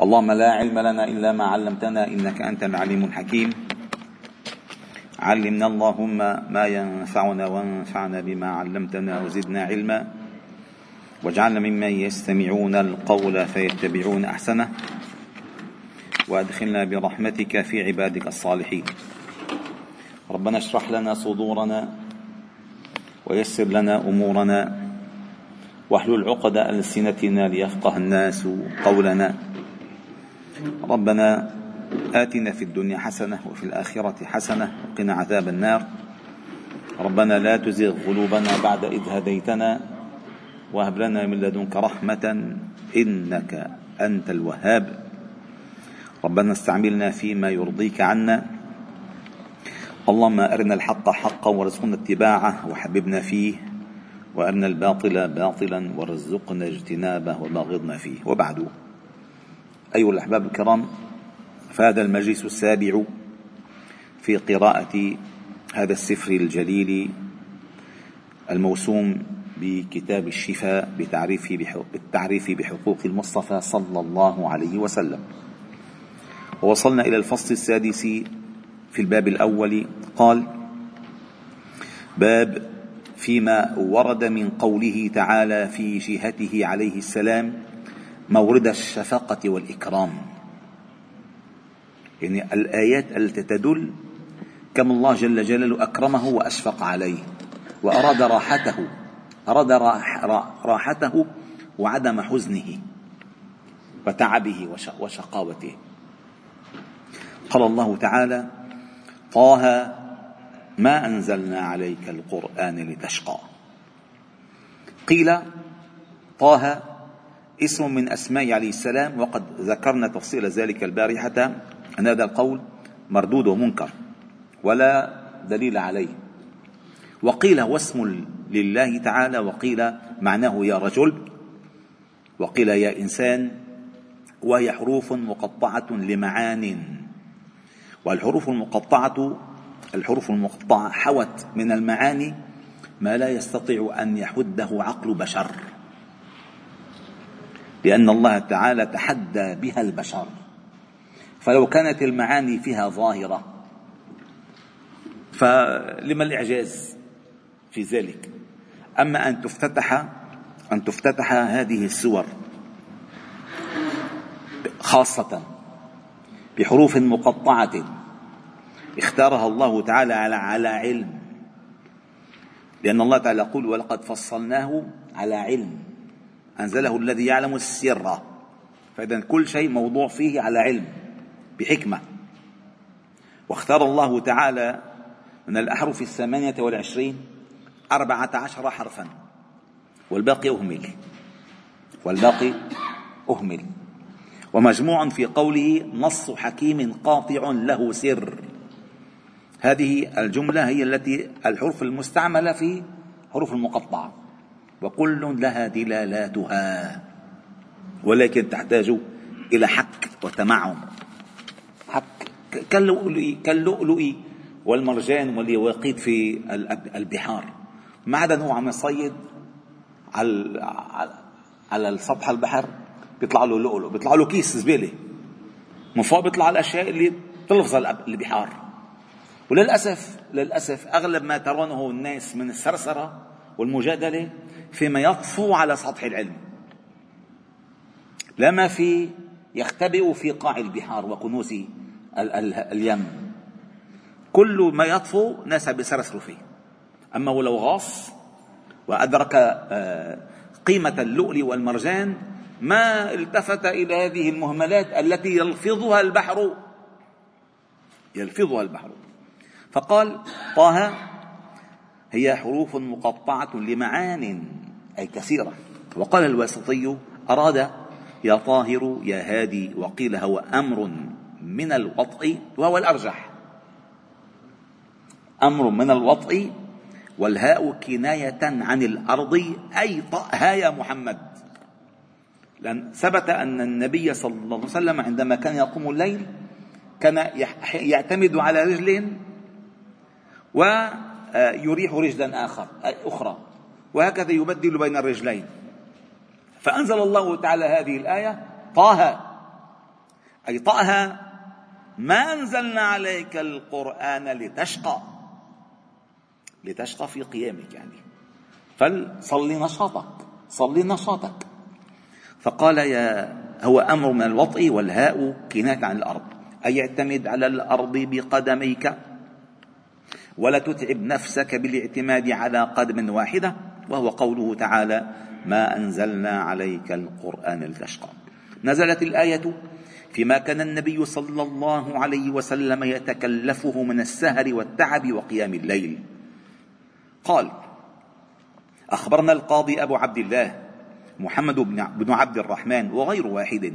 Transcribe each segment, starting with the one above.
اللهم لا علم لنا إلا ما علمتنا إنك أنت العليم الحكيم. علمنا اللهم ما ينفعنا وانفعنا بما علمتنا وزدنا علما. واجعلنا ممن يستمعون القول فيتبعون أحسنه. وأدخلنا برحمتك في عبادك الصالحين. ربنا اشرح لنا صدورنا ويسر لنا أمورنا. واحلل عقد ألسنتنا ليفقه الناس قولنا. ربنا آتنا في الدنيا حسنة وفي الآخرة حسنة وقنا عذاب النار. ربنا لا تزغ قلوبنا بعد إذ هديتنا وهب لنا من لدنك رحمة إنك أنت الوهاب. ربنا استعملنا فيما يرضيك عنا. اللهم أرنا الحق حقا وارزقنا اتباعه وحببنا فيه وأرنا الباطل باطلا وارزقنا اجتنابه وباغضنا فيه. وبعد. أيها الأحباب الكرام فهذا المجلس السابع في قراءة هذا السفر الجليل الموسوم بكتاب الشفاء بالتعريف بحقوق المصطفى صلى الله عليه وسلم. ووصلنا إلى الفصل السادس في الباب الأول قال باب فيما ورد من قوله تعالى في جهته عليه السلام مورد الشفقة والإكرام. يعني الآيات التي تدل كم الله جل جلاله أكرمه وأشفق عليه وأراد راحته أراد راحته وعدم حزنه وتعبه وشقاوته. قال الله تعالى طه ما أنزلنا عليك القرآن لتشقى. قيل طه اسم من أسماء عليه السلام وقد ذكرنا تفصيل ذلك البارحة. أن هذا القول مردود ومنكر ولا دليل عليه. وقيل هو اسم لله تعالى وقيل معناه يا رجل وقيل يا إنسان وهي حروف مقطعة لمعان. والحروف المقطعة الحروف المقطعة حوت من المعاني ما لا يستطيع أن يحده عقل بشر. لأن الله تعالى تحدى بها البشر. فلو كانت المعاني فيها ظاهرة فلما الإعجاز في ذلك؟ أما أن تفتتح أن تفتتح هذه السور خاصة بحروف مقطعة اختارها الله تعالى على على علم. لأن الله تعالى يقول ولقد فصلناه على علم. أنزله الذي يعلم السر. فإذا كل شيء موضوع فيه على علم بحكمة. واختار الله تعالى من الأحرف الثمانية والعشرين أربعة عشر حرفا. والباقي أهمل. والباقي أهمل. ومجموع في قوله نص حكيم قاطع له سر. هذه الجملة هي التي الحروف المستعملة في حروف المقطعة. وكل لها دلالاتها. ولكن تحتاج إلى حك وتمعن. حك كاللؤلؤ كاللؤلؤ والمرجان واليواقيت في البحار. ما عدا انه عم يصيد على على سطح البحر بيطلع له لؤلؤ بيطلع له كيس زبالة. من فوق بيطلع الأشياء اللي تلفظ البحار. وللأسف للأسف أغلب ما ترونه الناس من السرسره والمجادلة فيما يطفو على سطح العلم. لا ما في يختبئ في قاع البحار وكنوز اليم. كل ما يطفو ناس بيسرسروا فيه. أما ولو غاص وأدرك آه، قيمة اللؤلؤ والمرجان ما التفت إلى هذه المهملات التي يلفظها البحر. يلفظها البحر. فقال طه هي حروف مقطعة لمعان. أي كثيرة. وقال الواسطي أراد يا طاهر يا هادي وقيل هو أمر من الوطء وهو الأرجح. أمر من الوطء والهاء كناية عن الأرض أي طأها يا محمد. لأن ثبت أن النبي صلى الله عليه وسلم عندما كان يقوم الليل كان يعتمد على رجل ويريح رجلا آخر أخرى. وهكذا يبدل بين الرجلين. فأنزل الله تعالى هذه الآية طه أي طأها ما أنزلنا عليك القرآن لتشقى. لتشقى في قيامك يعني. فصلي نشاطك صلي نشاطك. فقال يا هو أمر من الوطء والهاء كناية عن الأرض. أي اعتمد على الأرض بقدميك. ولا تتعب نفسك بالاعتماد على قدم واحدة. وهو قوله تعالى ما أنزلنا عليك القرآن لتشقى نزلت الآية فيما كان النبي صلى الله عليه وسلم يتكلفه من السهر والتعب وقيام الليل. قال أخبرنا القاضي أبو عبد الله محمد بن عبد الرحمن وغير واحد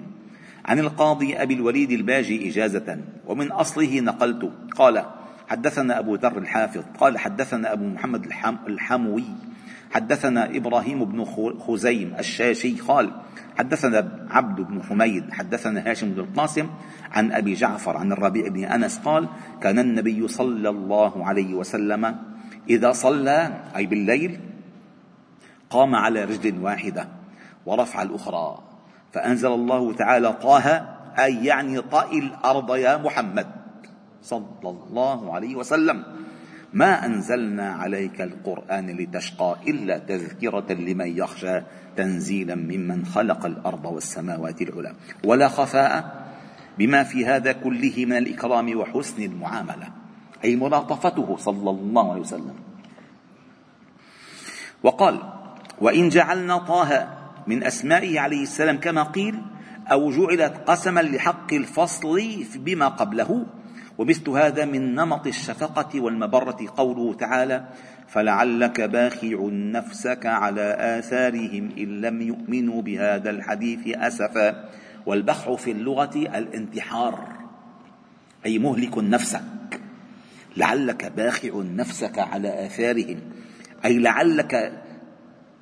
عن القاضي أبي الوليد الباجي إجازة ومن أصله نقلت. قال حدثنا أبو ذر الحافظ قال حدثنا أبو محمد الحموي حدثنا إبراهيم بن خزيم الشاشي قال حدثنا عبد بن حميد حدثنا هاشم بن القاسم عن أبي جعفر عن الربيع بن أنس قال كان النبي صلى الله عليه وسلم إذا صلى أي بالليل قام على رجل واحدة ورفع الأخرى فأنزل الله تعالى طه أي يعني طئ الأرض يا محمد صلى الله عليه وسلم. ما أنزلنا عليك القرآن لتشقى إلا تذكرة لمن يخشى تنزيلا ممن خلق الأرض والسماوات العلى. ولا خفاء بما في هذا كله من الإكرام وحسن المعاملة. أي ملاطفته صلى الله عليه وسلم. وقال وإن جعلنا طه من أسمائه عليه السلام كما قيل أو جعلت قسما لحق الفصل بما قبله ومثل هذا من نمط الشفقة والمبرة. قوله تعالى فلعلك باخع نفسك على آثارهم إن لم يؤمنوا بهذا الحديث أسفا والبخع في اللغة الانتحار أي مهلك نفسك. لعلك باخع نفسك على آثارهم أي لعلك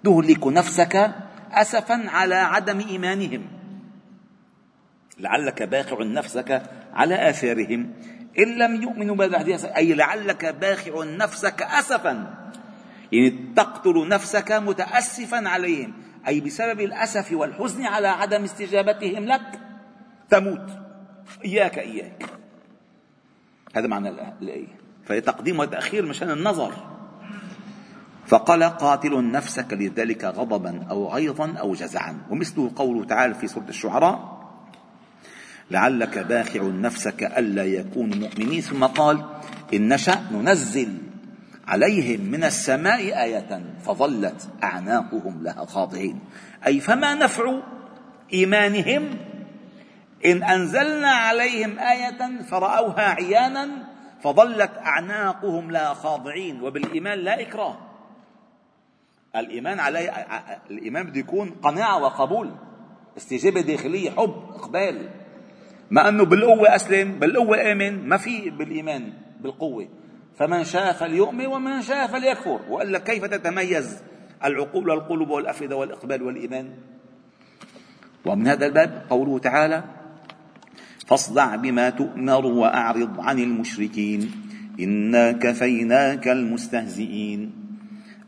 تهلك نفسك أسفا على عدم إيمانهم. لعلك باخع نفسك على آثارهم. إن لم يؤمنوا بهذا الحديث أي لعلك باخع نفسك أسفا. يعني تقتل نفسك متأسفا عليهم. أي بسبب الأسف والحزن على عدم استجابتهم لك تموت. إياك إياك. هذا معنى الآية. فتقديم وتأخير مشان النظر. فقال قاتل نفسك لذلك غضبا أو غيظا أو جزعا. ومثله قوله تعالى في سورة الشعراء لعلك باخع نفسك ألا يكونوا مؤمنين. ثم قال إن نشأ ننزل عليهم من السماء آية فظلت أعناقهم لها خاضعين. أي فما نفع إيمانهم؟ إن أنزلنا عليهم آية فرأوها عيانا فظلت أعناقهم لها خاضعين. وبالإيمان لا إكراه. الإيمان عليه الإيمان بده يكون قناعة وقبول. استجابة داخلية حب إقبال. ما أنه بالقوة أسلم بالقوة آمن ما في بالإيمان بالقوة. فمن شاء فليؤمن ومن شاء فليكفر. وإلا كيف تتميز العقول والقلوب والأفئدة والإقبال والإيمان؟ ومن هذا الباب قوله تعالى فاصدع بما تؤمر وأعرض عن المشركين. إنا كفيناك المستهزئين.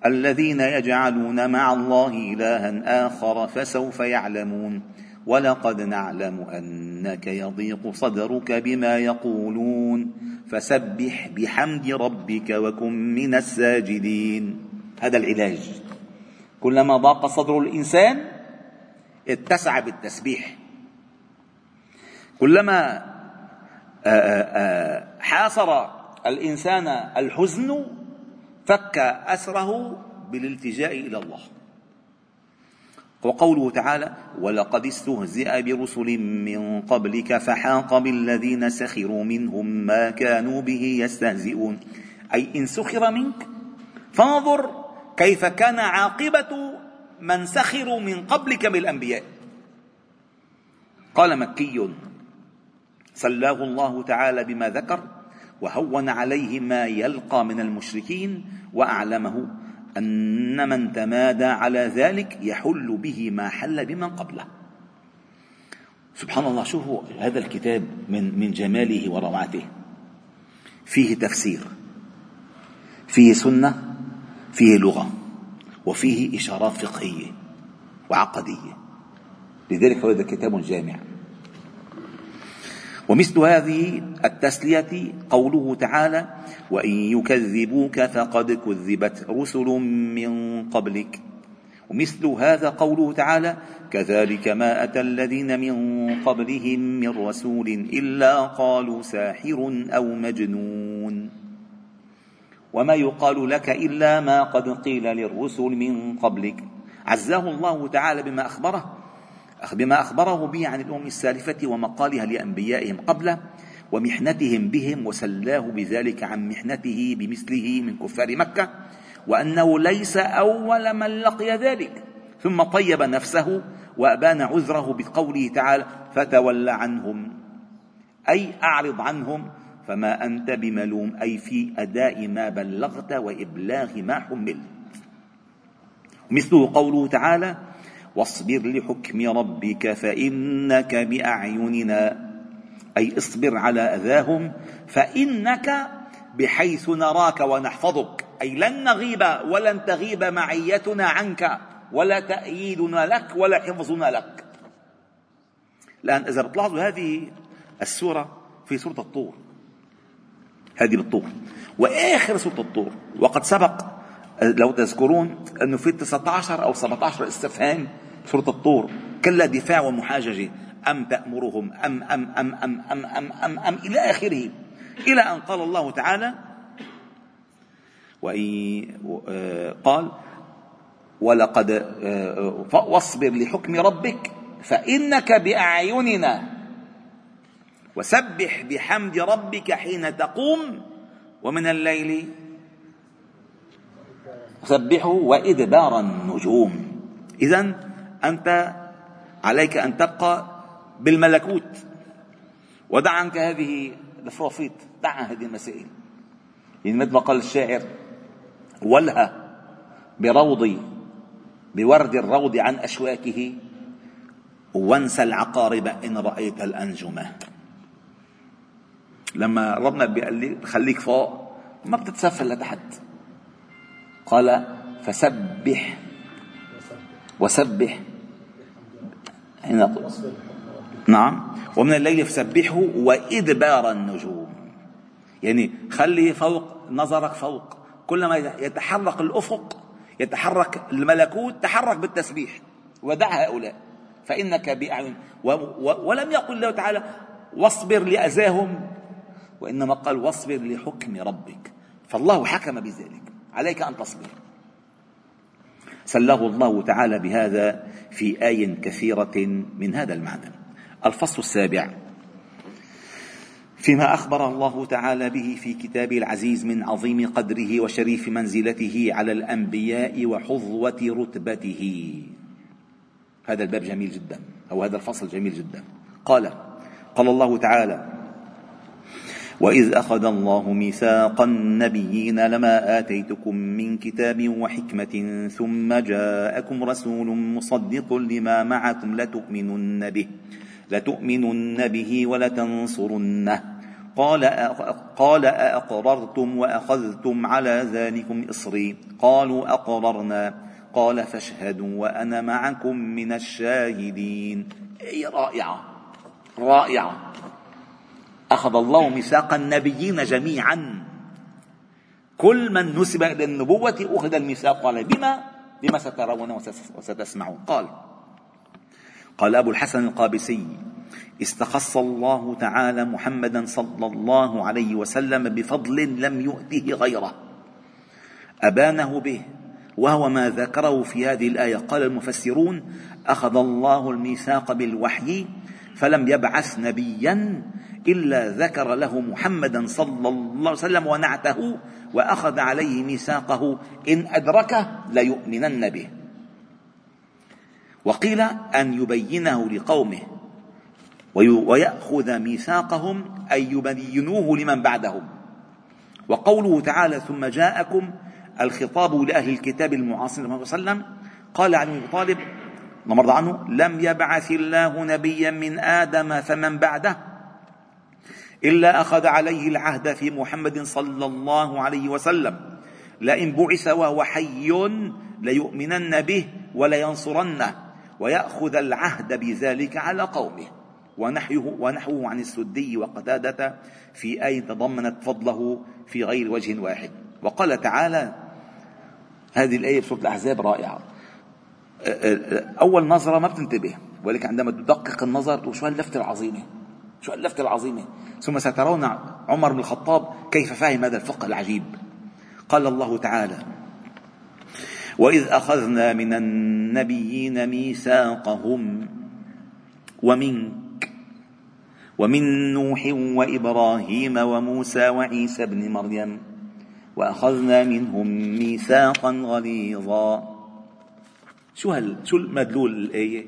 الذين يجعلون مع الله إلها آخر فسوف يعلمون. ولقد نعلم أنك يضيق صدرك بما يقولون. فسبح بحمد ربك وكن من الساجدين. هذا العلاج. كلما ضاق صدر الإنسان اتسع بالتسبيح. كلما حاصر الإنسان الحزن فك أسره بالالتجاء إلى الله. وقوله تعالى ولقد استهزئ برسل من قبلك فحاق بالذين سخروا منهم ما كانوا به يستهزئون. أي إن سخر منك فانظر كيف كان عاقبة من سخروا من قبلك بالأنبياء. قال مكي سلاه الله تعالى بما ذكر وهون عليه ما يلقى من المشركين وأعلمه أن من تمادى على ذلك يحل به ما حل بمن قبله. سبحان الله شوفوا هذا الكتاب من من جماله وروعته. فيه تفسير فيه سنة فيه لغة وفيه إشارات فقهية وعقدية. لذلك هذا كتاب جامع ومثل هذه التسلية قوله تعالى وإن يكذبوك فقد كذبت رسل من قبلك. ومثل هذا قوله تعالى كذلك ما أتى الذين من قبلهم من رسول إلا قالوا ساحر أو مجنون. وما يقال لك إلا ما قد قيل للرسل من قبلك. عزاه الله تعالى بما أخبره بما أخبره به عن الأمم السالفة ومقالها لأنبيائهم قبله ومحنتهم بهم وسلاه بذلك عن محنته بمثله من كفار مكة وأنه ليس أول من لقي ذلك. ثم طيب نفسه وأبان عذره بقوله تعالى فتول عنهم. أي أعرض عنهم فما أنت بملوم أي في أداء ما بلغت وإبلاغ ما حملت مثله قوله تعالى واصبر لحكم ربك فإنك بأعيننا. أي اصبر على أذاهم فإنك بحيث نراك ونحفظك. أي لن نغيب ولن تغيب معيتنا عنك ولا تأييدنا لك ولا حفظنا لك. الآن إذا بتلاحظوا هذه السورة في سورة الطور. هذه بالطور. وآخر سورة الطور. وقد سبق لو تذكرون أنه في 19 أو 17 استفهام سورة الطور. كلا دفاع ومحاججة أم تأمرهم أم أم أم أم أم أم أم, أم إلى آخره. إلى أن قال الله تعالى وإن قال ولقد واصبر لحكم ربك فإنك بأعيننا. وسبح بحمد ربك حين تقوم ومن الليل سبحه وإدبار النجوم. إذا أنت عليك أن تبقى بالملكوت. ودع عنك هذه الفرافيط. دع عن هذه المسائل. يعني مثل ما قال الشاعر ولها بروضي بورد الروض عن أشواكه وانسى العقارب إن رأيت الأنجمة. لما ربنا بيقول لي خليك فوق ما بتتسفل لتحت. قال فسبح وسبح هنا نعم. ومن الليل فسبحه وإدبار النجوم. يعني خلي فوق نظرك فوق. كلما يتحرك الأفق يتحرك الملكوت تحرك بالتسبيح. ودع هؤلاء. فإنك بأعين. ولم يقل الله تعالى واصبر لأذاهم. وإنما قال واصبر لحكم ربك. فالله حكم بذلك. عليك أن تصبر. سله الله تعالى بهذا في آي كثيرة من هذا المعنى. الفصل السابع. فيما أخبر الله تعالى به في كتابه العزيز من عظيم قدره وشريف منزلته على الأنبياء وحظوة رتبته. هذا الباب جميل جدا أو هذا الفصل جميل جدا. قال قال الله تعالى واذ اخذ الله ميثاق النبيين لما اتيتكم من كتاب وحكمه ثم جاءكم رسول مصدق لما معكم لتؤمنن به لتؤمنن به ولتنصرنه. قال قال أأقررتم وأخذتم على ذلكم إصري؟ قالوا أقررنا. قال فاشهدوا وأنا معكم من الشاهدين. أي رائعة رائعة. أخذ الله ميثاق النبيين جميعا. كل من نسب إلى النبوة أخذ الميثاق. عليه بما بما سترون وستسمعون. قال قال أبو الحسن القابسي استخص الله تعالى محمدا صلى الله عليه وسلم بفضل لم يؤته غيره. أبانه به وهو ما ذكره في هذه الآية. قال المفسرون أخذ الله الميثاق بالوحي فلم يبعث نبيا إلا ذكر له محمدا صلى الله عليه وسلم ونعته وأخذ عليه ميثاقه إن أدركه ليؤمنن به. وقيل أن يبينه لقومه ويأخذ ميثاقهم أن يبينوه لمن بعدهم. وقوله تعالى ثم جاءكم الخطاب لأهل الكتاب المعاصر صلى الله عليه وسلم قال عن أبي طالب مرضى عنه لم يبعث الله نبيا من آدم فمن بعده إلا أخذ عليه العهد في محمد صلى الله عليه وسلم. لئن بعث وهو حي ليؤمنن به ولينصرنه ويأخذ العهد بذلك على قومه. ونحوه, ونحوه عن السدي وقتادة في آية تضمنت فضله في غير وجه واحد. وقال تعالى هذه الآية في سورة الأحزاب رائعة. أول نظرة ما بتنتبه ولكن عندما تدقق النظر تقول شو هاللفتة العظيمة شو هاللفتة العظيمة؟ ثم سترون عمر بن الخطاب كيف فهم هذا الفقه العجيب. قال الله تعالى وإذ أخذنا من النبيين ميثاقهم ومنك ومن نوح وإبراهيم وموسى وعيسى بن مريم وأخذنا منهم ميثاقا غليظا. شو هل شو مدلول الآية؟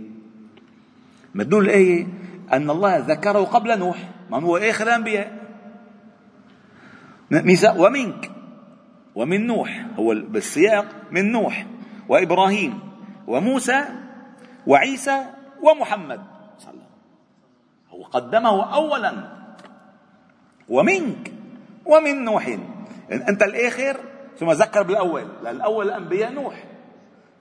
مدلول الآية أن الله ذكره قبل نوح. من هو آخر الأنبياء. ومنك. ومن نوح. هو بالسياق من نوح وإبراهيم وموسى وعيسى ومحمد. صلى الله هو قدمه أولا. ومنك. ومن نوح. أنت الآخر ثم ذكر بالأول. الأول الأنبياء نوح.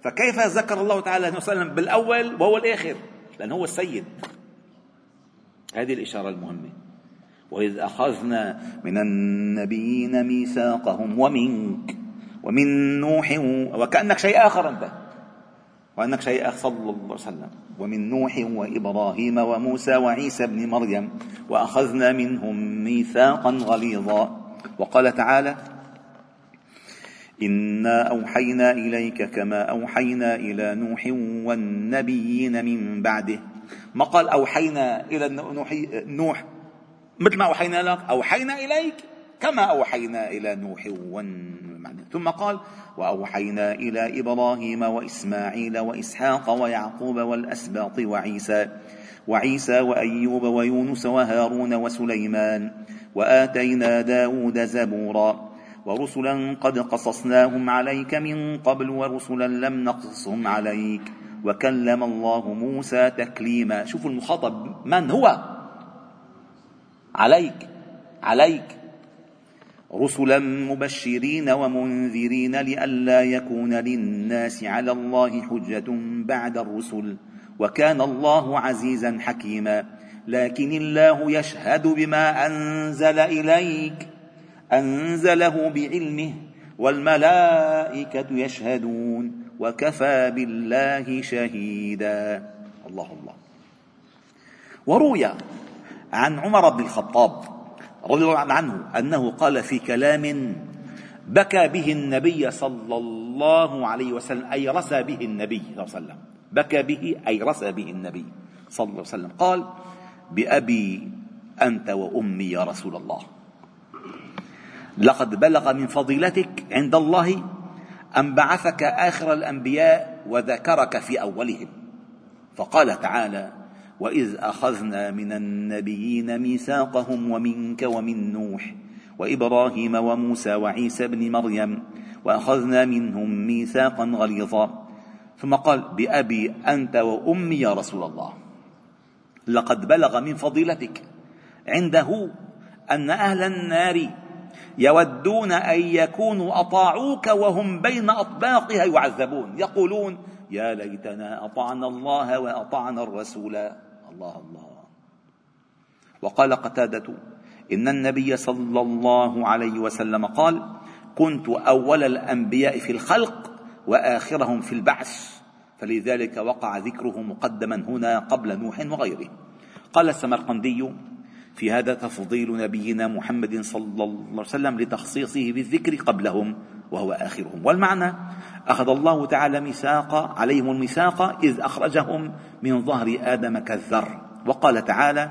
فكيف ذكر الله تعالى وسلم بالأول وهو الآخر؟ لأنه هو السيد. هذه الإشارة المهمة. وإذ أخذنا من النبيين ميثاقهم ومنك ومن نوح وكأنك شيء آخر أنت. وأنك شيء آخر صلى الله عليه وسلم. ومن نوح وإبراهيم وموسى وعيسى بن مريم. وأخذنا منهم ميثاقا غليظا. وقال تعالى إنا أوحينا إليك كما أوحينا إلى نوح والنبيين من بعده ما قال أوحينا إلى نوح, مثل ما أوحينا لك أوحينا إليك كما أوحينا إلى نوح ثم قال وأوحينا إلى إبراهيم وإسماعيل وإسحاق ويعقوب والأسباط وعيسى وعيسى وأيوب ويونس وهارون وسليمان وآتينا داود زبورا. ورسلا قد قصصناهم عليك من قبل ورسلا لم نقصصهم عليك. وكلم الله موسى تكليما. شوفوا المخاطب من هو؟ عليك عليك. رسلا مبشرين ومنذرين لئلا يكون للناس على الله حجة بعد الرسل. وكان الله عزيزا حكيما. لكن الله يشهد بما أنزل إليك أنزله بعلمه والملائكة يشهدون. وكفى بالله شهيدا. الله الله. وروي عن عمر بن الخطاب رضي الله عنه أنه قال في كلام بكى به النبي صلى الله عليه وسلم أي رسى به النبي صلى الله عليه وسلم. بكى به أي رسى به النبي صلى الله عليه وسلم. قال بأبي أنت وأمي يا رسول الله. لقد بلغ من فضيلتك عند الله ان بعثك آخر الأنبياء وذكرك في أولهم؟ فقال تعالى وإذ أخذنا من النبيين ميثاقهم ومنك ومن نوح وإبراهيم وموسى وعيسى بن مريم وأخذنا منهم ميثاقا غليظا. ثم قال بأبي أنت وأمي يا رسول الله. لقد بلغ من فضيلتك عنده أن أهل النار يودون أن يكونوا أطاعوك وهم بين أطباقها يعذبون. يقولون يا ليتنا أطعنا الله وأطعنا الرسول. الله الله. وقال قتادة إن النبي صلى الله عليه وسلم قال كنت أول الأنبياء في الخلق وآخرهم في البعث. فلذلك وقع ذكره مقدما هنا قبل نوح وغيره. قال السمرقندي في هذا تفضيل نبينا محمد صلى الله عليه وسلم لتخصيصه بالذكر قبلهم وهو آخرهم. والمعنى أخذ الله تعالى ميثاق عليهم الميثاق إذ أخرجهم من ظهر آدم كالذر. وقال تعالى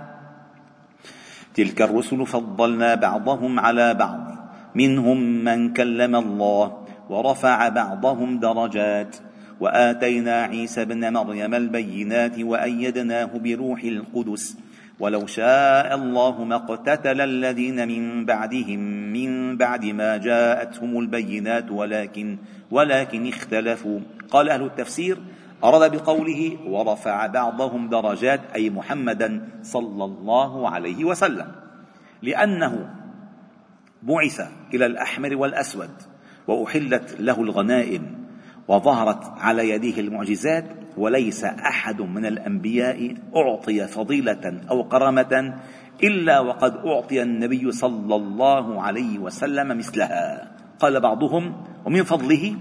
تلك الرسل فضلنا بعضهم على بعض منهم من كلم الله ورفع بعضهم درجات وآتينا عيسى ابن مريم البينات وأيدناه بروح القدس ولو شاء الله ما اقتتل الذين من بعدهم من بعد ما جاءتهم البينات ولكن ولكن اختلفوا. قال أهل التفسير أراد بقوله ورفع بعضهم درجات أي محمدا صلى الله عليه وسلم لأنه بعث إلى الأحمر والأسود وأحلت له الغنائم. وظهرت على يديه المعجزات وليس أحد من الأنبياء أعطي فضيلة أو كرامة إلا وقد أعطي النبي صلى الله عليه وسلم مثلها. قال بعضهم ومن فضله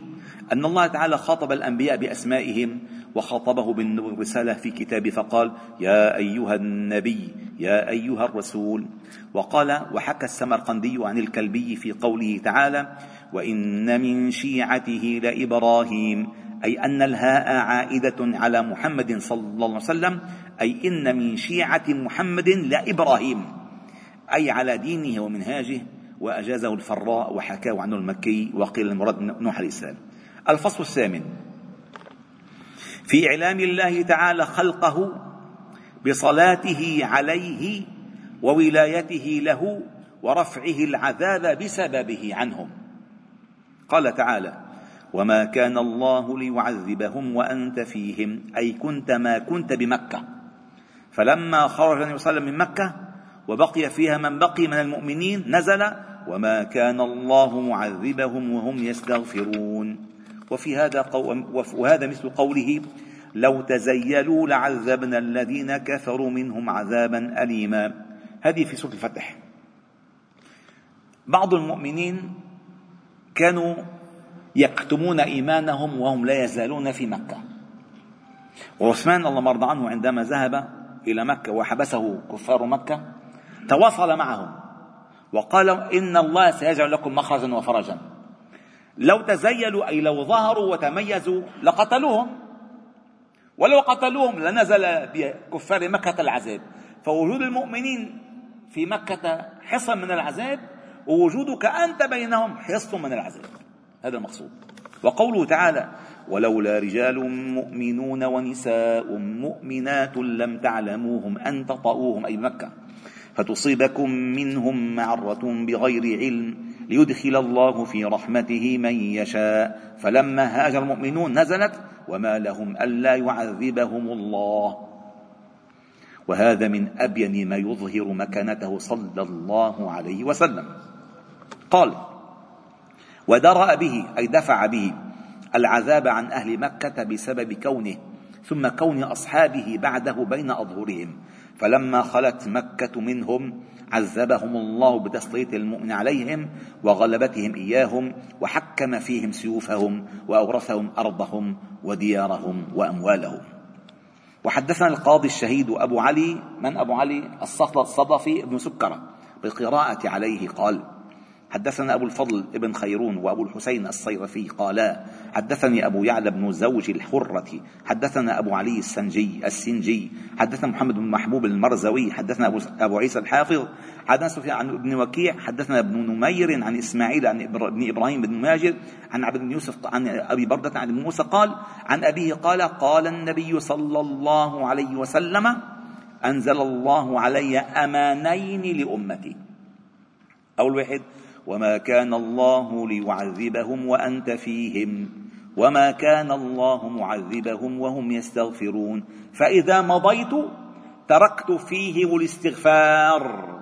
أن الله تعالى خاطب الأنبياء بأسمائهم وخاطبه بالرساله في كتابه فقال يا أيها النبي يا أيها الرسول وقال وحكى السمرقندي عن الكلبي في قوله تعالى وان من شيعته لابراهيم اي ان الهاء عائده على محمد صلى الله عليه وسلم اي ان من شيعه محمد لابراهيم اي على دينه ومنهاجه واجازه الفراء وحكاه عنه المكي وقيل المراد نوح عليه السلام الفصل الثامن في إعلام الله تعالى خلقه بصلاته عليه وولايته له ورفعه العذاب بسببه عنهم قال تعالى وما كان الله ليعذبهم وأنت فيهم أي كنت ما كنت بمكة. فلما خرج النبي صلى الله عليه وسلم من مكة وبقي فيها من بقي من المؤمنين نزل وما كان الله معذبهم وهم يستغفرون. وفي هذا قو... وهذا مثل قوله لو تزيلوا لعذبنا الذين كفروا منهم عذابا أليما. هذه في سورة الفتح. بعض المؤمنين كانوا يكتمون إيمانهم وهم لا يزالون في مكة. وعثمان الله مرضى عنه عندما ذهب إلى مكة وحبسه كفار مكة تواصل معهم وقال إن الله سيجعل لكم مخرجا وفرجا. لو تزيلوا أي لو ظهروا وتميزوا لقتلوهم. ولو قتلوهم لنزل بكفار مكة العذاب. فوجود المؤمنين في مكة حصن من العذاب ووجودك أنت بينهم حصن من العذاب. هذا المقصود. وقوله تعالى ولولا رجال مؤمنون ونساء مؤمنات لم تعلموهم أن تطؤوهم أي مكة فتصيبكم منهم معرة بغير علم ليدخل الله في رحمته من يشاء فلما هاجر المؤمنون نزلت وما لهم ألا يعذبهم الله وهذا من أبين ما يظهر مكانته صلى الله عليه وسلم. قال ودرأ به أي دفع به العذاب عن أهل مكة بسبب كونه ثم كون أصحابه بعده بين أظهرهم. فلما خلت مكة منهم عذبهم الله بتسليط المؤمن عليهم وغلبتهم إياهم وحكم فيهم سيوفهم وأورثهم أرضهم وديارهم وأموالهم. وحدثنا القاضي الشهيد أبو علي من أبو علي؟ الصدفي بن سكرة بالقراءة عليه قال حدثنا أبو الفضل ابن خيرون وأبو الحسين الصيرفي قالا حدثني أبو يعلى بن زوج الحرة حدثنا أبو علي السنجي السنجي حدثنا محمد بن محبوب المرزوي حدثنا أبو, عيسى الحافظ حدثنا سفيان عن ابن وكيع حدثنا ابن نمير عن إسماعيل عن ابن إبراهيم بن ماجد عن عبد بن يوسف عن أبي بردة عن موسى قال عن أبيه قال قال النبي صلى الله عليه وسلم أنزل الله علي أمانين لأمتي. أول واحد وما كان الله ليعذبهم وانت فيهم وما كان الله معذبهم وهم يستغفرون فاذا مضيت تركت فيهم الاستغفار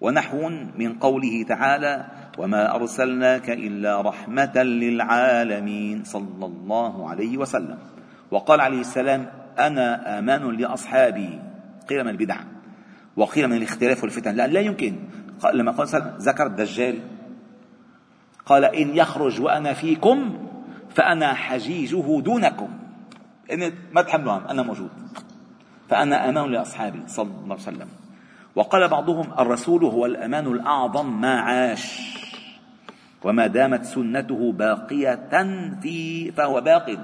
ونحو من قوله تعالى وما ارسلناك الا رحمه للعالمين صلى الله عليه وسلم وقال عليه السلام أنا أمان لاصحابي قيل من البدع وقيل من الاختلاف والفتن لا لا يمكن لما قال ذكر الدجال؟ قال إن يخرج وأنا فيكم فأنا حجيجه دونكم. إن ما تحملوا أنا موجود. فأنا أمان لأصحابي صلى الله عليه وسلم. وقال بعضهم الرسول هو الأمان الأعظم ما عاش. وما دامت سنته باقية في فهو باق.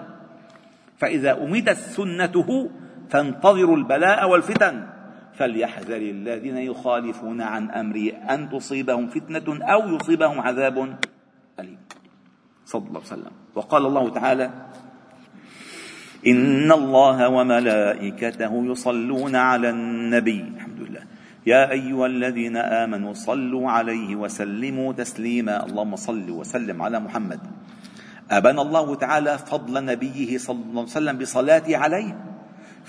فإذا أميتت سنته فانتظروا البلاء والفتن. فليحذر الذين يخالفون عن امره أن تصيبهم فتنة أو يصيبهم عذاب أليم. صلى الله عليه وسلم. وقال الله تعالى إن الله وملائكته يصلون على النبي. الحمد لله. يا أيها الذين آمنوا صلوا عليه وسلموا تسليما. اللهم صل وسلم على محمد. أبان الله تعالى فضل نبيه صلى الله عليه وسلم بصلاه عليه.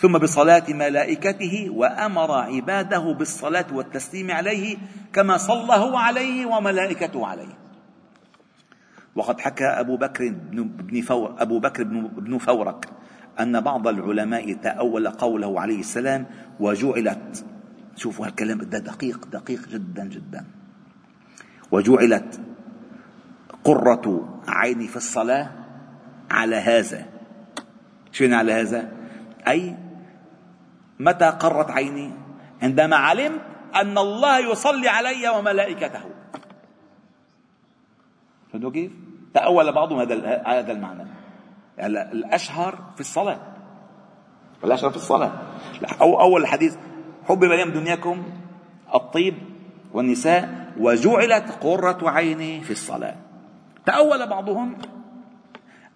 ثم بصلاة ملائكته وأمر عباده بالصلاة والتسليم عليه كما صلى هو عليه وملائكته عليه. وقد حكى أبو بكر بن فور أبو بكر بن فورك أن بعض العلماء تأول قوله عليه السلام وجعلت شوفوا هالكلام ده دقيق دقيق جدا جدا. وجعلت قرة عيني في الصلاة على هذا. شنو على هذا؟ أي متى قرت عيني؟ عندما علمت أن الله يصلي علي وملائكته. فهمتوا كيف؟ تأول بعضهم هذا هذا المعنى. الأشهر في الصلاة. الأشهر في الصلاة. أو أول الحديث حبب إليهم دنياكم الطيب والنساء وجعلت قرة عيني في الصلاة. تأول بعضهم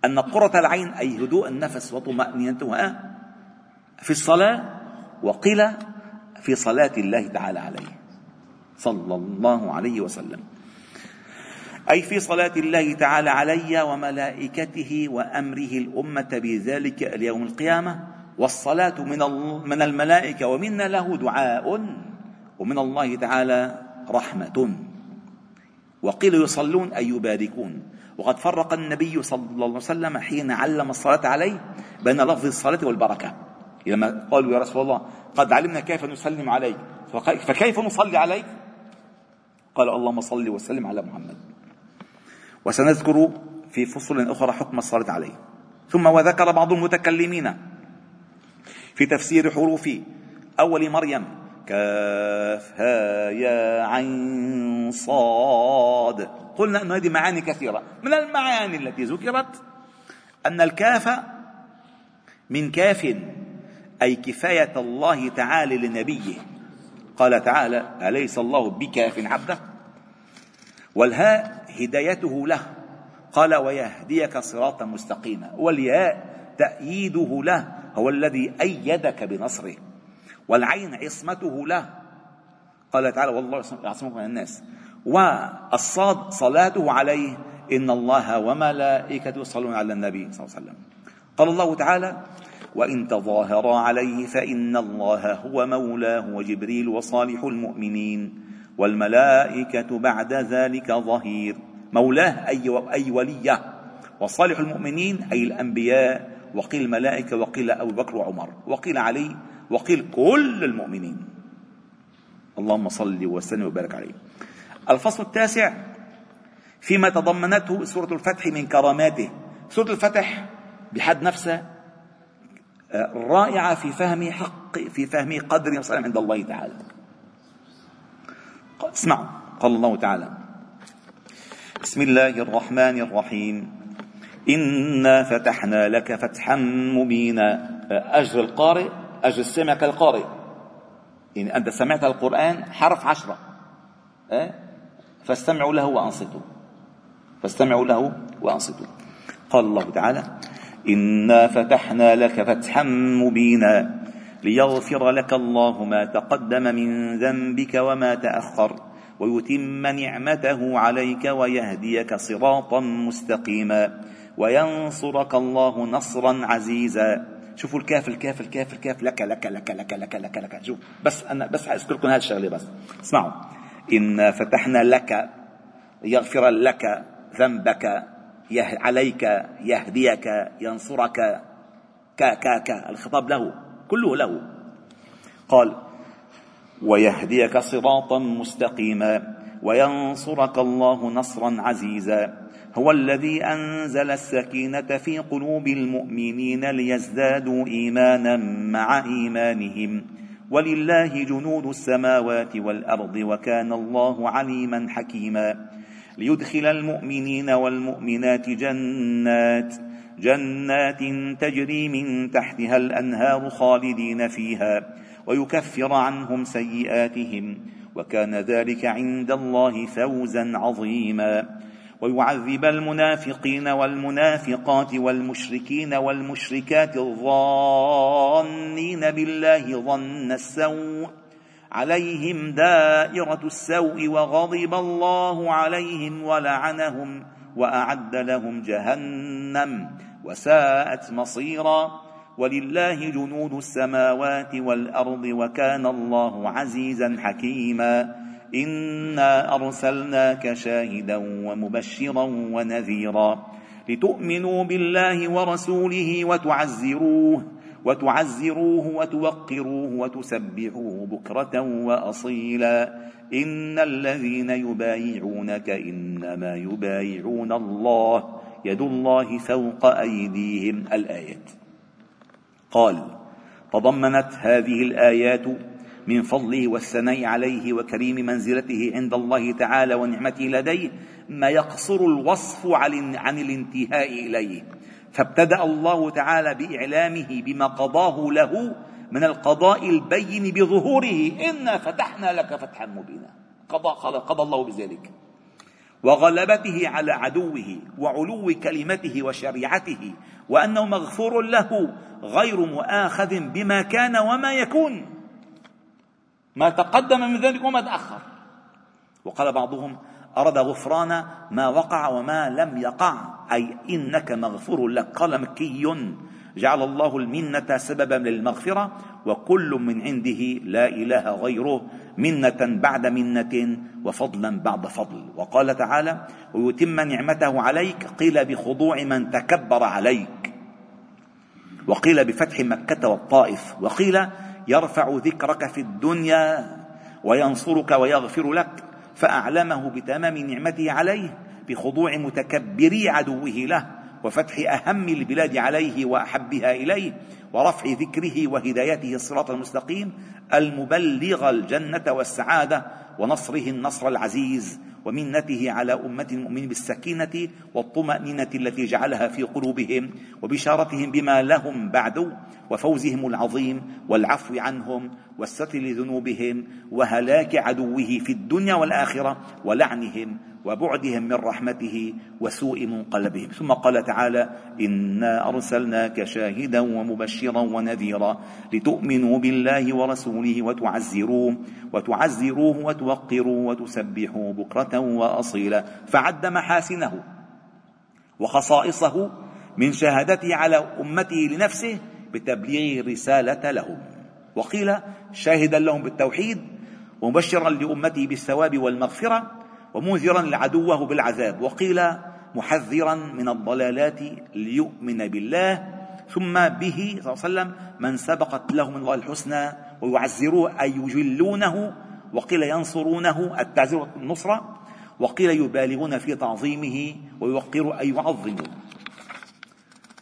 أن قرة العين أي هدوء النفس وطمأنينتها في الصلاة وقيل في صلاة الله تعالى عليه. صلى الله عليه وسلم. أي في صلاة الله تعالى علي وملائكته وأمره الأمة بذلك اليوم القيامة والصلاة من من الملائكة ومنا له دعاء ومن الله تعالى رحمة. وقيل يصلون أي يباركون. وقد فرق النبي صلى الله عليه وسلم حين علم الصلاة عليه بين لفظ الصلاة والبركة. لما قالوا يا رسول الله قد علمنا كيف نسلم عليك. فكيف نصلي عليك؟ قال اللهم صل وسلم على محمد. وسنذكر في فصل أخرى حكم الصلاة عليه. ثم وذكر بعض المتكلمين في تفسير حروف أول مريم كاف ها يا عين صاد. قلنا أن هذه معاني كثيرة. من المعاني التي ذكرت أن الكاف من كاف أي كفاية الله تعالى لنبيه. قال تعالى أليس الله بكاف عبده والهاء هدايته له. قال ويهديك صراطا مستقيما. والياء تأييده له هو الذي أيدك بنصره. والعين عصمته له. قال تعالى والله يعصمكم من الناس. والصاد صلاته عليه إن الله وملائكته يصلون على النبي صلى الله عليه وسلم. قال الله تعالى وإن تظاهر عليه فإن الله هو مولاه وجبريل وصالح المؤمنين والملائكة بعد ذلك ظهير. مولاه أي, أي وليه. وصالح المؤمنين أي الأنبياء وقيل الملائكة وقيل أبو بكر وعمر وقيل علي وقيل كل المؤمنين. اللهم صل وسلم وبارك عليه. الفصل التاسع فيما تضمنته سورة الفتح من كراماته. سورة الفتح بحد نفسه آه، رائعة في فهم حق في فهم قدر وسلام عند الله تعالى. اسمعوا قال الله تعالى بسم الله الرحمن الرحيم. إنا فتحنا لك فتحا مبينا. أجر القارئ أجر السمع كالقارئ. يعني أنت سمعت القرآن حرف عشرة؟ فاستمعوا له وأنصتوا. فاستمعوا له وأنصتوا. قال الله تعالى إنا فتحنا لك فتحا مبينا ليغفر لك الله ما تقدم من ذنبك وما تأخر ويتم نعمته عليك ويهديك صراطا مستقيما وينصرك الله نصرا عزيزا شوفوا الكاف الكاف الكاف الكاف لك لك لك لك لك لك لك شوف بس أنا بس أذكركم هذه الشغلة بس. اسمعوا. انا فتحنا لك يغفر لك ذنبك عليك يهديك ينصرك كا كا كا الخطاب له كله له. قال ويهديك صراطا مستقيما وينصرك الله نصرا عزيزا. هو الذي أنزل السكينة في قلوب المؤمنين ليزدادوا إيمانا مع إيمانهم. ولله جنود السماوات والأرض وكان الله عليما حكيما. ليدخل المؤمنين والمؤمنات جنات جنات تجري من تحتها الأنهار خالدين فيها ويكفر عنهم سيئاتهم وكان ذلك عند الله فوزا عظيما. ويعذب المنافقين والمنافقات والمشركين والمشركات الظانين بالله ظن السوء عليهم دائرة السوء وغضب الله عليهم ولعنهم وأعد لهم جهنم وساءت مصيرا ولله جنود السماوات والأرض وكان الله عزيزا حكيما إنا أرسلناك شاهدا ومبشرا ونذيرا لتؤمنوا بالله ورسوله وتعزروه وتعزروه وتوقروه وتسبحوه بكرة وأصيلا. إن الذين يبايعونك إنما يبايعون الله يد الله فوق أيديهم. الآيات. قال تضمنت هذه الآيات من فضله والثناء عليه وكريم منزلته عند الله تعالى ونعمته لديه ما يقصر الوصف عن الانتهاء إليه. فابتدأ الله تعالى بإعلامه بما قضاه له من القضاء البين بظهوره. إنا فتحنا لك فتحا مبينا. قضى قضى الله بذلك. وغلبته على عدوه وعلو كلمته وشريعته وأنه مغفور له غير مؤاخذ بما كان وما يكون. ما تقدم من ذلك وما تأخر. وقال بعضهم أراد غفران ما وقع وما لم يقع. أي إنك مغفور لك. قال مكي جعل الله المنة سببا للمغفرة وكل من عنده لا إله غيره منة بعد منة وفضلا بعد فضل. وقال تعالى ويتم نعمته عليك. قيل بخضوع من تكبر عليك. وقيل بفتح مكة والطائف. وقيل يرفع ذكرك في الدنيا وينصرك ويغفر لك. فأعلمه بتمام نعمته عليه بخضوع متكبري عدوه له وفتح أهم البلاد عليه وأحبها إليه ورفع ذكره وهدايته الصراط المستقيم المبلغ الجنة والسعادة ونصره النصر العزيز ومنته على أمة المؤمنين بالسكينة والطمأنينة التي جعلها في قلوبهم وبشارتهم بما لهم بعد وفوزهم العظيم والعفو عنهم والستر لذنوبهم وهلاك عدوه في الدنيا والآخرة ولعنهم وبعدهم من رحمته وسوء منقلبهم. ثم قال تعالى إنا أرسلناك شاهدا ومبشرا ونذيرا لتؤمنوا بالله ورسوله وتعزروه وتعزروه وتوقروه وتسبحوه بكرة وأصيلا. فعد محاسنه وخصائصه من شهادته على أمته لنفسه بتبليغ الرساله لهم. وقيل شاهدا لهم بالتوحيد ومبشرا لأمته بالثواب والمغفرة ومنذرا لعدوه بالعذاب وقيل محذرا من الضلالات ليؤمن بالله. ثم به صلى الله عليه وسلم من سبقت له من الله الحسنى ويعزروه أي يجلونه وقيل ينصرونه التعزير والنصرة وقيل يبالغون في تعظيمه ويوقر أي يعظمه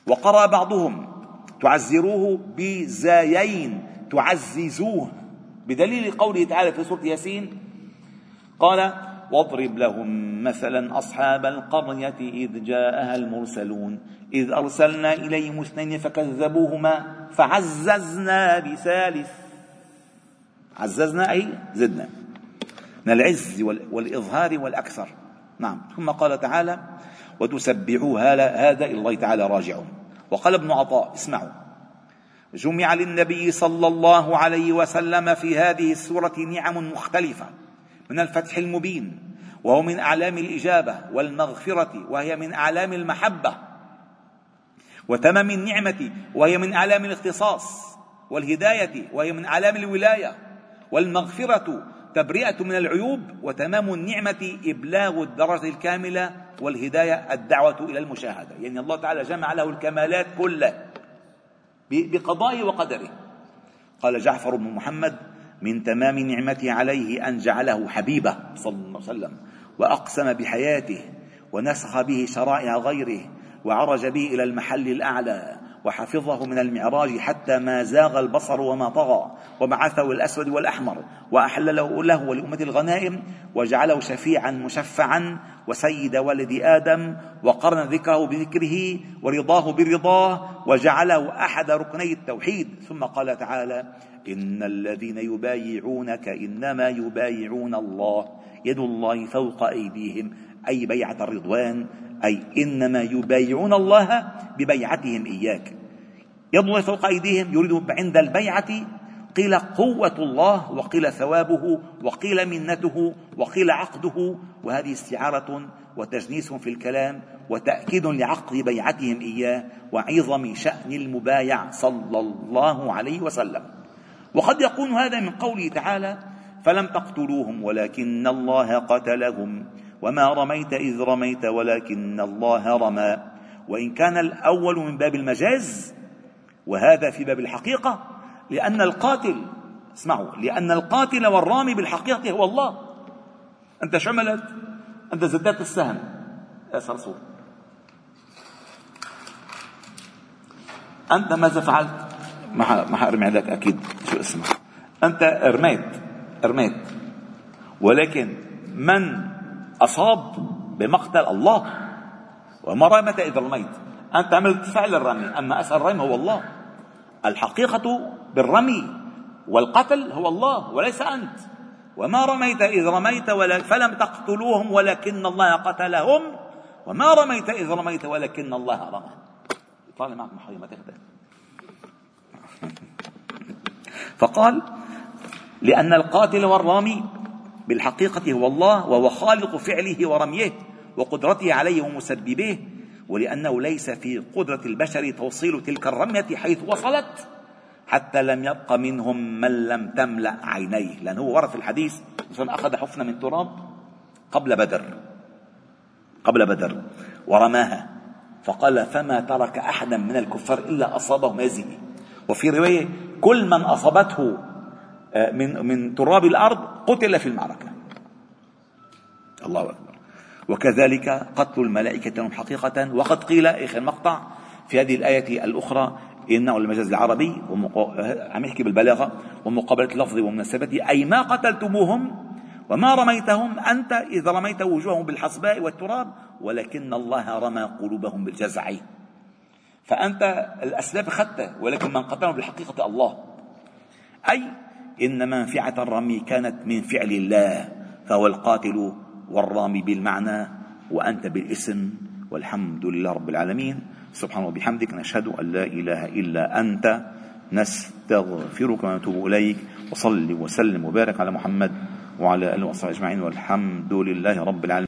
وقرأ بعضهم تعزروه بزايين تعززوه. بدليل قوله تعالى في سورة ياسين قال واضرب لهم مثلا أصحاب القرية إذ جاءها المرسلون إذ أرسلنا إليهم اثنين فكذبوهما فعززنا بثالث. عززنا أي زدنا. من العز والإظهار والأكثر. نعم. ثم قال تعالى وتسبحوا هذا إلى الله تعالى راجعون وقال ابن عطاء اسمعوا. جمع للنبي صلى الله عليه وسلم في هذه السورة نعم مختلفة. من الفتح المبين وهو من أعلام الإجابة والمغفرة وهي من أعلام المحبة. وتمام النعمه وهي من أعلام الاختصاص والهداية وهي من أعلام الولاية والمغفرة. تبرئة من العيوب وتمام النعمة إبلاغ الدرجة الكاملة والهداية الدعوة إلى المشاهدة. يعني الله تعالى جمع له الكمالات كلها بقضائه وقدره. قال جعفر بن محمد من تمام نعمته عليه أن جعله حبيبه صلى الله عليه وسلم وأقسم بحياته ونسخ به شرائع غيره وعرج به إلى المحل الأعلى. وحفظه من المعراج حتى ما زاغ البصر وما طغى وبعثه الأسود والأحمر واحل له له ولأمة الغنائم وجعله شفيعا مشفعا وسيد ولد آدم وقرن ذكره بذكره ورضاه برضاه وجعله أحد ركني التوحيد. ثم قال تعالى إن الذين يبايعونك إنما يبايعون الله يد الله فوق أيديهم أي بيعة الرضوان أي إنما يبايعون الله ببيعتهم إياك. يد الله فوق أيديهم يريد عند البيعة قيل قوة الله وقيل ثوابه وقيل منته وقيل عقده وهذه استعارة وتجنيس في الكلام وتأكيد لعقد بيعتهم إياه وعظم شأن المبايع صلى الله عليه وسلم. وقد يكون هذا من قوله تعالى فلم تقتلوهم ولكن الله قتلهم وما رميت إذ رميت ولكن الله رمى وإن كان الأول من باب المجاز وهذا في باب الحقيقة لأن القاتل اسمعوا لأن القاتل والرامي بالحقيقة هو الله. أنت شو عملت؟ أنت زدت السهم. يا صرصور أنت ماذا فعلت؟ ما ما حأرمي عليك أكيد شو اسمه أنت رميت رميت ولكن من أصاب بمقتل الله. وما رمت إذا رميت أنت عملت فعل الرمي. أما أسأل الرمي هو الله. الحقيقة بالرمي والقتل هو الله وليس أنت. وما رميت إذ رميت فلم تقتلوهم ولكن الله قتلهم. وما رميت إذ رميت ولكن الله رمى. طالع معك محرم ما تخدم فقال لأن القاتل والرامي بالحقيقة هو الله وهو خالق فعله ورميه وقدرته عليه ومسببيه ولأنه ليس في قدرة البشر توصيل تلك الرمية حيث وصلت حتى لم يبق منهم من لم تملأ عينيه. لأنه ورد في الحديث أخذ حفنة من تراب قبل بدر قبل بدر ورماها. فقال فما ترك أحدا من الكفار إلا أصابه هذه وفي رواية كل من أصابته من من تراب الأرض قتل في المعركة. الله أكبر. وكذلك قتل الملائكة لهم حقيقة. وقد قيل آخر مقطع في هذه الآية الأخرى إنه المجاز العربي عم يحكي بالبلاغة ومقابلة اللفظ ومناسبته أي ما قتلتموهم وما رميتهم أنت إذا رميت وجوههم بالحصباء والتراب ولكن الله رمى قلوبهم بالجزع. فأنت الأسباب أخذتها ولكن من قتلهم بالحقيقة الله. أي إن منفعة الرمي كانت من فعل الله فهو القاتل والرامي بالمعنى وأنت بالاسم والحمد لله رب العالمين. سبحانه وبحمدك نشهد أن لا إله إلا أنت نستغفرك ونتوب إليك وصل وسلم وبارك على محمد وعلى آله وصحبه أجمعين والحمد لله رب العالمين.